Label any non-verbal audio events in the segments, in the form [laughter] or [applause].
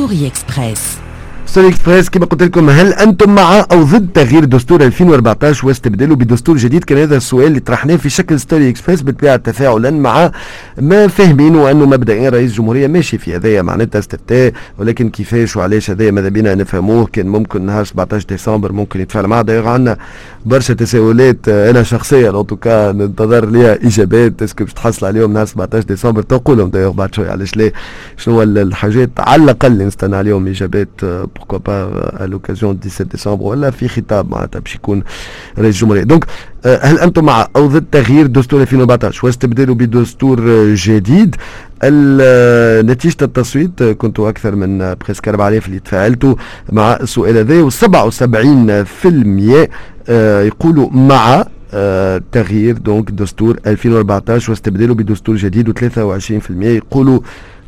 story Express story Express كما قلت لكم هل أنتم مع أو ضد تغيير دستور 2014 واستبداله بدستور جديد؟ كان هذا السؤال اللي طرحناه في شكل story Express بالطبيعه تفاعلا مع ما فاهمين وأنه مبدئيا رئيس الجمهوريه ماشي في هذايا معناتها استفتاء ولكن كيفاش وعلاش هذايا ماذا بينا نفهموه؟ كان ممكن نهار 17 ديسمبر ممكن يتفاعل معاه دايوغ عندنا برشا تساؤلات أنا شخصيا en tout cas ننتظر ليها إجابات est-ce que باش تحصل عليهم نهار 17 ديسمبر؟ تقولهم دايوغ بعد شوية علاش لا؟ شنو الحاجات على الأقل نستنى عليهم إجابات à l'occasion du 17 décembre ولا في خطاب معناتها باش يكون رئيس الجمهوريه donc هل أنتم مع أو ضد تغيير دستور 2014 واستبداله بدستور جديد. نتيجة التصويت كنت أكثر من presque 4000 اللي تفاعلتوا مع السؤال هذا و77% يقولوا مع تغيير donc دستور 2014 واستبداله بدستور جديد و23% يقولوا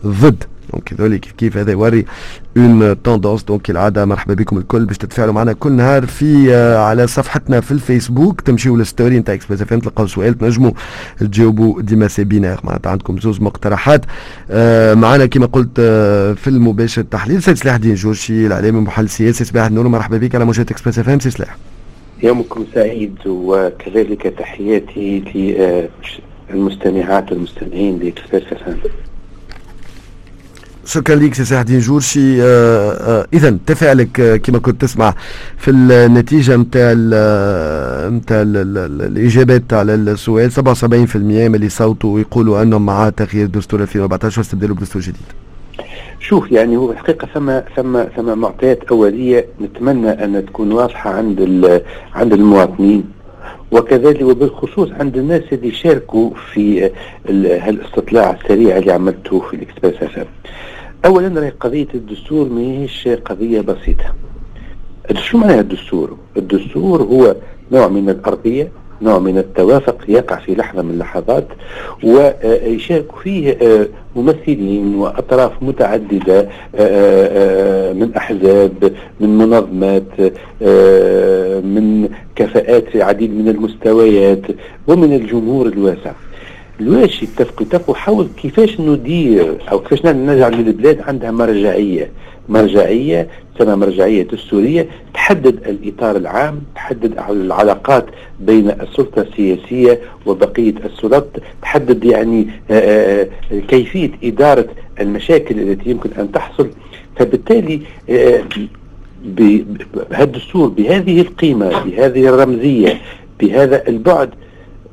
ضد. donc هذول كيف هذا يوري une tendance donc العادة مرحبا بكم الكل باش تتفاعلوا معنا كل نهار في على صفحتنا في الفيسبوك. تمشيوا لل story نتاع اكسبريس اف تلقاو سؤال تنجموا تجاوبوا ديما c'est binaire معناتها عندكم زوز مقترحات. معنا كما قلت في المباشر التحليل سيد سلاح الدين جورشي الاعلامي محلل سياسي صباح النور. مرحبا بك على موجات اكسبريس اف ام سي سلاح يومكم سعيد وكذلك تحياتي للمستمعات والمستمعين لاكسبريس اف شكرا لك سي سعدين جورشي آه آه اذا تفاعلك آه كما كنت تسمع في النتيجة نتاع نتاع الإجابات على السؤال. 77% من اللي صوتوا ويقولوا أنهم مع تغيير دستور 2014 واستبداله بدستور جديد. شوف يعني هو الحقيقة ثم ثم ثم معطيات أولية نتمنى أن تكون واضحة عند عند المواطنين. وكذلك وبالخصوص عند الناس اللي شاركوا في هالاستطلاع السريع اللي عملته في الإكسبريس أف اولا راهي قضية الدستور ماهيش قضية بسيطة شو معناها الدستور؟ الدستور هو نوع من الأرضية نوع من التوافق يقع في لحظة من اللحظات ويشارك فيه ممثلين وأطراف متعددة من أحزاب من منظمات من كفاءات عديد من المستويات ومن الجمهور الواسع. الواش يتفقوا يتفقوا حول كيفاش ندير أو كيفاش نجعل البلاد عندها مرجعية. مرجعية سنه مرجعية دستورية تحدد الإطار العام تحدد العلاقات بين السلطة السياسية وبقية السلطات تحدد يعني آآ آآ كيفية إدارة المشاكل التي يمكن أن تحصل. فبالتالي بهذا الدستور بهذه القيمة بهذه الرمزية بهذا البعد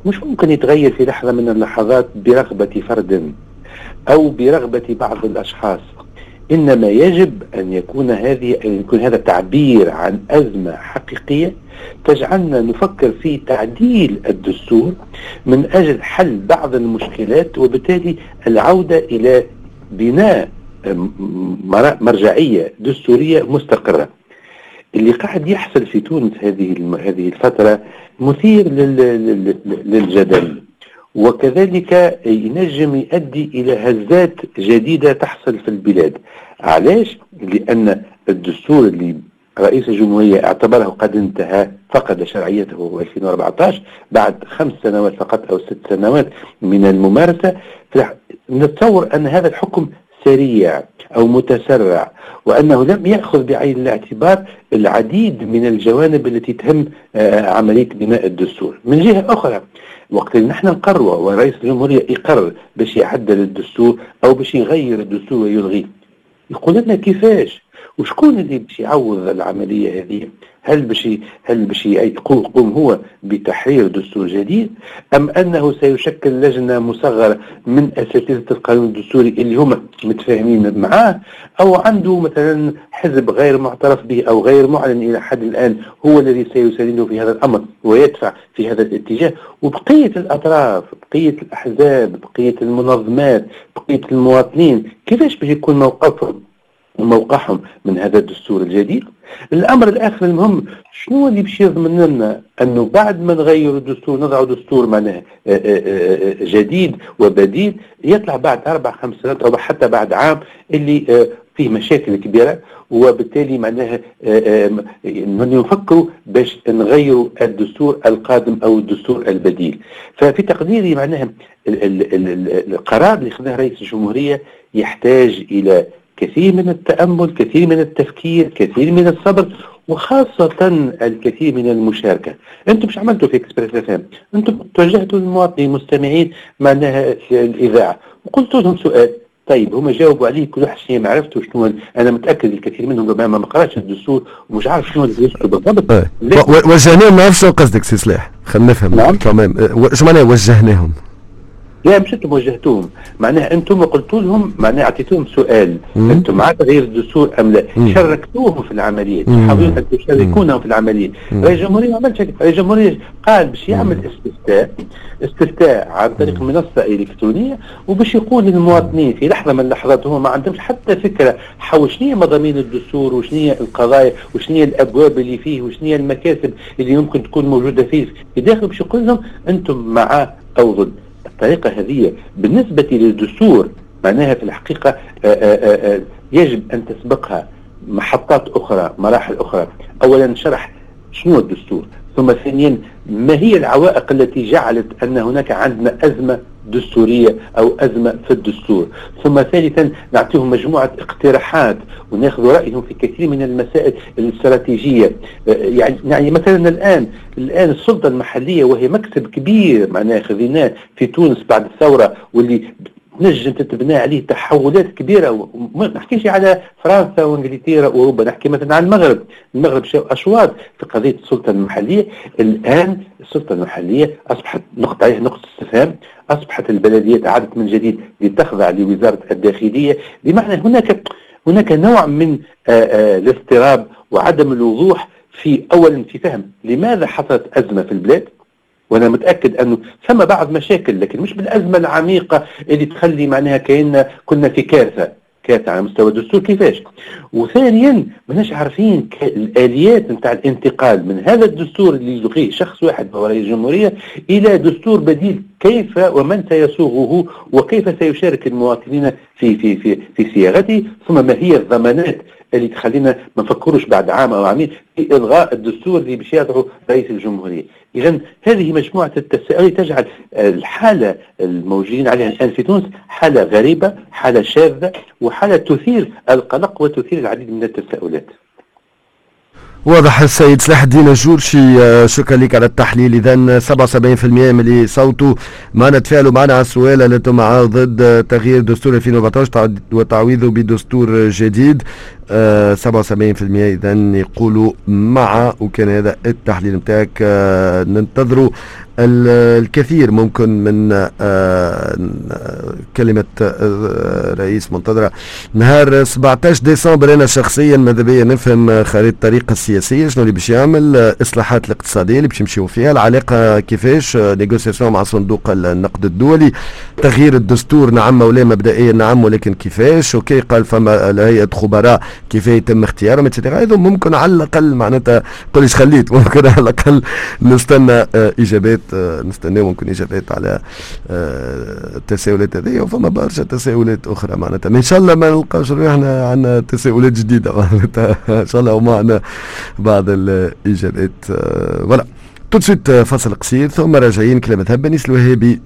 مش ممكن يتغير في لحظة من اللحظات برغبة فرد أو برغبة بعض الأشخاص. إنما يجب أن يكون هذه أن يكون هذا تعبير عن أزمة حقيقية تجعلنا نفكر في تعديل الدستور من أجل حل بعض المشكلات وبالتالي العودة إلى بناء مرجعية دستورية مستقرة. اللي قاعد يحصل في تونس هذه هذه الفترة مثير للجدل. وكذلك ينجم يؤدي إلى هزات جديدة تحصل في البلاد. علاش؟ لأن الدستور اللي رئيس الجمهورية اعتبره قد انتهى فقد شرعيته في 2014 بعد خمس سنوات فقط أو ست سنوات من الممارسة. نتصور أن هذا الحكم سريع أو متسرع وأنه لم يأخذ بعين الاعتبار العديد من الجوانب التي تهم عملية بناء الدستور. من جهة أخرى وقت اللي نحن نقرر ورئيس الجمهورية يقرر باش يعدل الدستور أو باش يغير الدستور ويلغيه يقول لنا كيفاش؟ وشكون اللي باش يعوض العملية هذه؟ هل باش هل باش يقوم هو بتحرير دستور جديد أم أنه سيشكل لجنة مصغرة من أساتذة القانون الدستوري اللي هم متفاهمين معاه أو عنده مثلا حزب غير معترف به أو غير معلن إلى حد الآن هو الذي سيسانده في هذا الأمر ويدفع في هذا الاتجاه؟ وبقية الأطراف بقية الأحزاب بقية المنظمات بقية المواطنين كيفاش باش يكون موقفهم؟ موقعهم من هذا الدستور الجديد. الأمر الآخر المهم شنو اللي باش يضمن لنا أنه بعد ما نغير الدستور نضع دستور معناه جديد وبديل يطلع بعد أربع خمس سنوات أو حتى بعد عام اللي فيه مشاكل كبيرة وبالتالي معناها نفكروا باش نغيروا الدستور القادم أو الدستور البديل. ففي تقديري معناها القرار اللي خذاه رئيس الجمهورية يحتاج إلى كثير من التأمل كثير من التفكير كثير من الصبر وخاصة الكثير من المشاركة. أنتم مش عملتوا في اكسبريس اف أنتم توجهتوا للمواطنين المستمعين معناها الإذاعة. وقلت لهم سؤال. طيب هم جاوبوا عليه كل واحد شنو معرفته شنو أنا متأكد الكثير منهم ما ما قرأش الدستور ومش عارف شنو اللي يذكر بالضبط. إيه. وجهناهم ما نعرفش قصدك سي سلاح خلينا نفهم. نعم. تمام إيش معناه وجهناهم؟ لا مش أنتم وجهتوهم. معناها أنتم قلت لهم معناها اعطيتوهم سؤال. أنتم مع تغيير الدستور أم لا. شاركتوهم في العملية. مم. تحاولون ان تشاركونهم في العملية. رئيس الجمهورية ما عملش. رئيس الجمهورية قال باش يعمل استفتاء استفتاء عن طريق منصة إلكترونية وباش يقول للمواطنين في لحظة من اللحظات هم ما عندهمش حتى فكرة. حول شنو هي مضامين الدستور؟ وشنو هي القضايا؟ وشنو هي الأبواب اللي فيه؟ وشنو هي المكاسب اللي يمكن تكون موجودة فيه؟ في داخل باش يقول لهم أنتم مع أو ضد الطريقة هذه بالنسبة للدستور معناها في الحقيقة آآ آآ آآ يجب أن تسبقها محطات أخرى مراحل أخرى. أولا شرح شنو الدستور ثم ثانيا ما هي العوائق التي جعلت أن هناك عندنا أزمة دستورية أو أزمة في الدستور. ثم ثالثا نعطيهم مجموعة اقتراحات وناخذ رأيهم في كثير من المسائل الاستراتيجية. يعني, يعني مثلا الآن الآن السلطة المحلية وهي مكسب كبير معناها خذيناه في تونس بعد الثورة واللي نجم تتبنى عليه تحولات كبيرة ما نحكيش على فرنسا وإنجلترا واوروبا نحكي مثلا عن المغرب. المغرب شاف أشواط في قضية السلطة المحلية. الآن السلطة المحلية أصبحت نقطة عليه نقطة استفهام. أصبحت البلديات عادت من جديد لتخضع لوزارة الداخلية. بمعنى هناك هناك نوع من الاضطراب وعدم الوضوح في اولا في فهم لماذا حصلت أزمة في البلاد. وأنا متأكد أنه ثم بعض مشاكل لكن مش بالأزمة العميقة اللي تخلي معناها كأن كنا في كارثة. كارثة على مستوى الدستور كيفاش؟ وثانيا ماناش عارفين الآليات نتاع الانتقال من هذا الدستور اللي يلغيه شخص واحد هو رئيس الجمهورية إلى دستور بديل كيف ومن سيصوغه وكيف سيشارك المواطنين في في في في صياغته ثم ما هي الضمانات اللي تخلينا ما نفكروش بعد عام أو عامين في إلغاء الدستور اللي باش يضعه رئيس الجمهورية، اذا هذه مجموعة التساؤلات تجعل الحالة الموجودين عليها الآن في تونس حالة غريبة، حالة شاذة وحالة تثير القلق وتثير العديد من التساؤلات. واضح السيد سلاح الدين الجورشي شكرا لك على التحليل. اذا 77% من اللي صوتوا معنا تفاعلوا معنا على السؤال أنتم مع ضد تغيير دستور 2014 وتعويضه بدستور جديد. 77% اذا يقولوا مع وكان هذا التحليل نتاعك. ننتظروا الكثير ممكن من كلمة رئيس منتظرة نهار 17 ديسمبر. أنا شخصيا ماذا بيا نفهم خريطة الطريقة السياسية شنو اللي باش يعمل إصلاحات الاقتصادية اللي باش يمشيو فيها العلاقة كيفاش نيغوسياسيون مع صندوق النقد الدولي تغيير الدستور نعم ولا مبدئيا نعم ولكن كيفاش OK قال فما هيئة خبراء كيف يتم اختيارهم et cetera هذا ممكن على الأقل معناتها قوليش خليت. [laughs] ممكن على الأقل نستنى إجابات نستنى ممكن إجابات على التساؤلات هذه وفما برشا تساؤلات أخرى معناتها. إن شاء الله ما نلقاوش روحنا عندنا تساؤلات جديدة [laughs] معناتها. إن شاء الله ومعنا بعض الإجابات voilà تو سويت فاصل قصير ثم راجعين كلمة هبة نيس الوهابي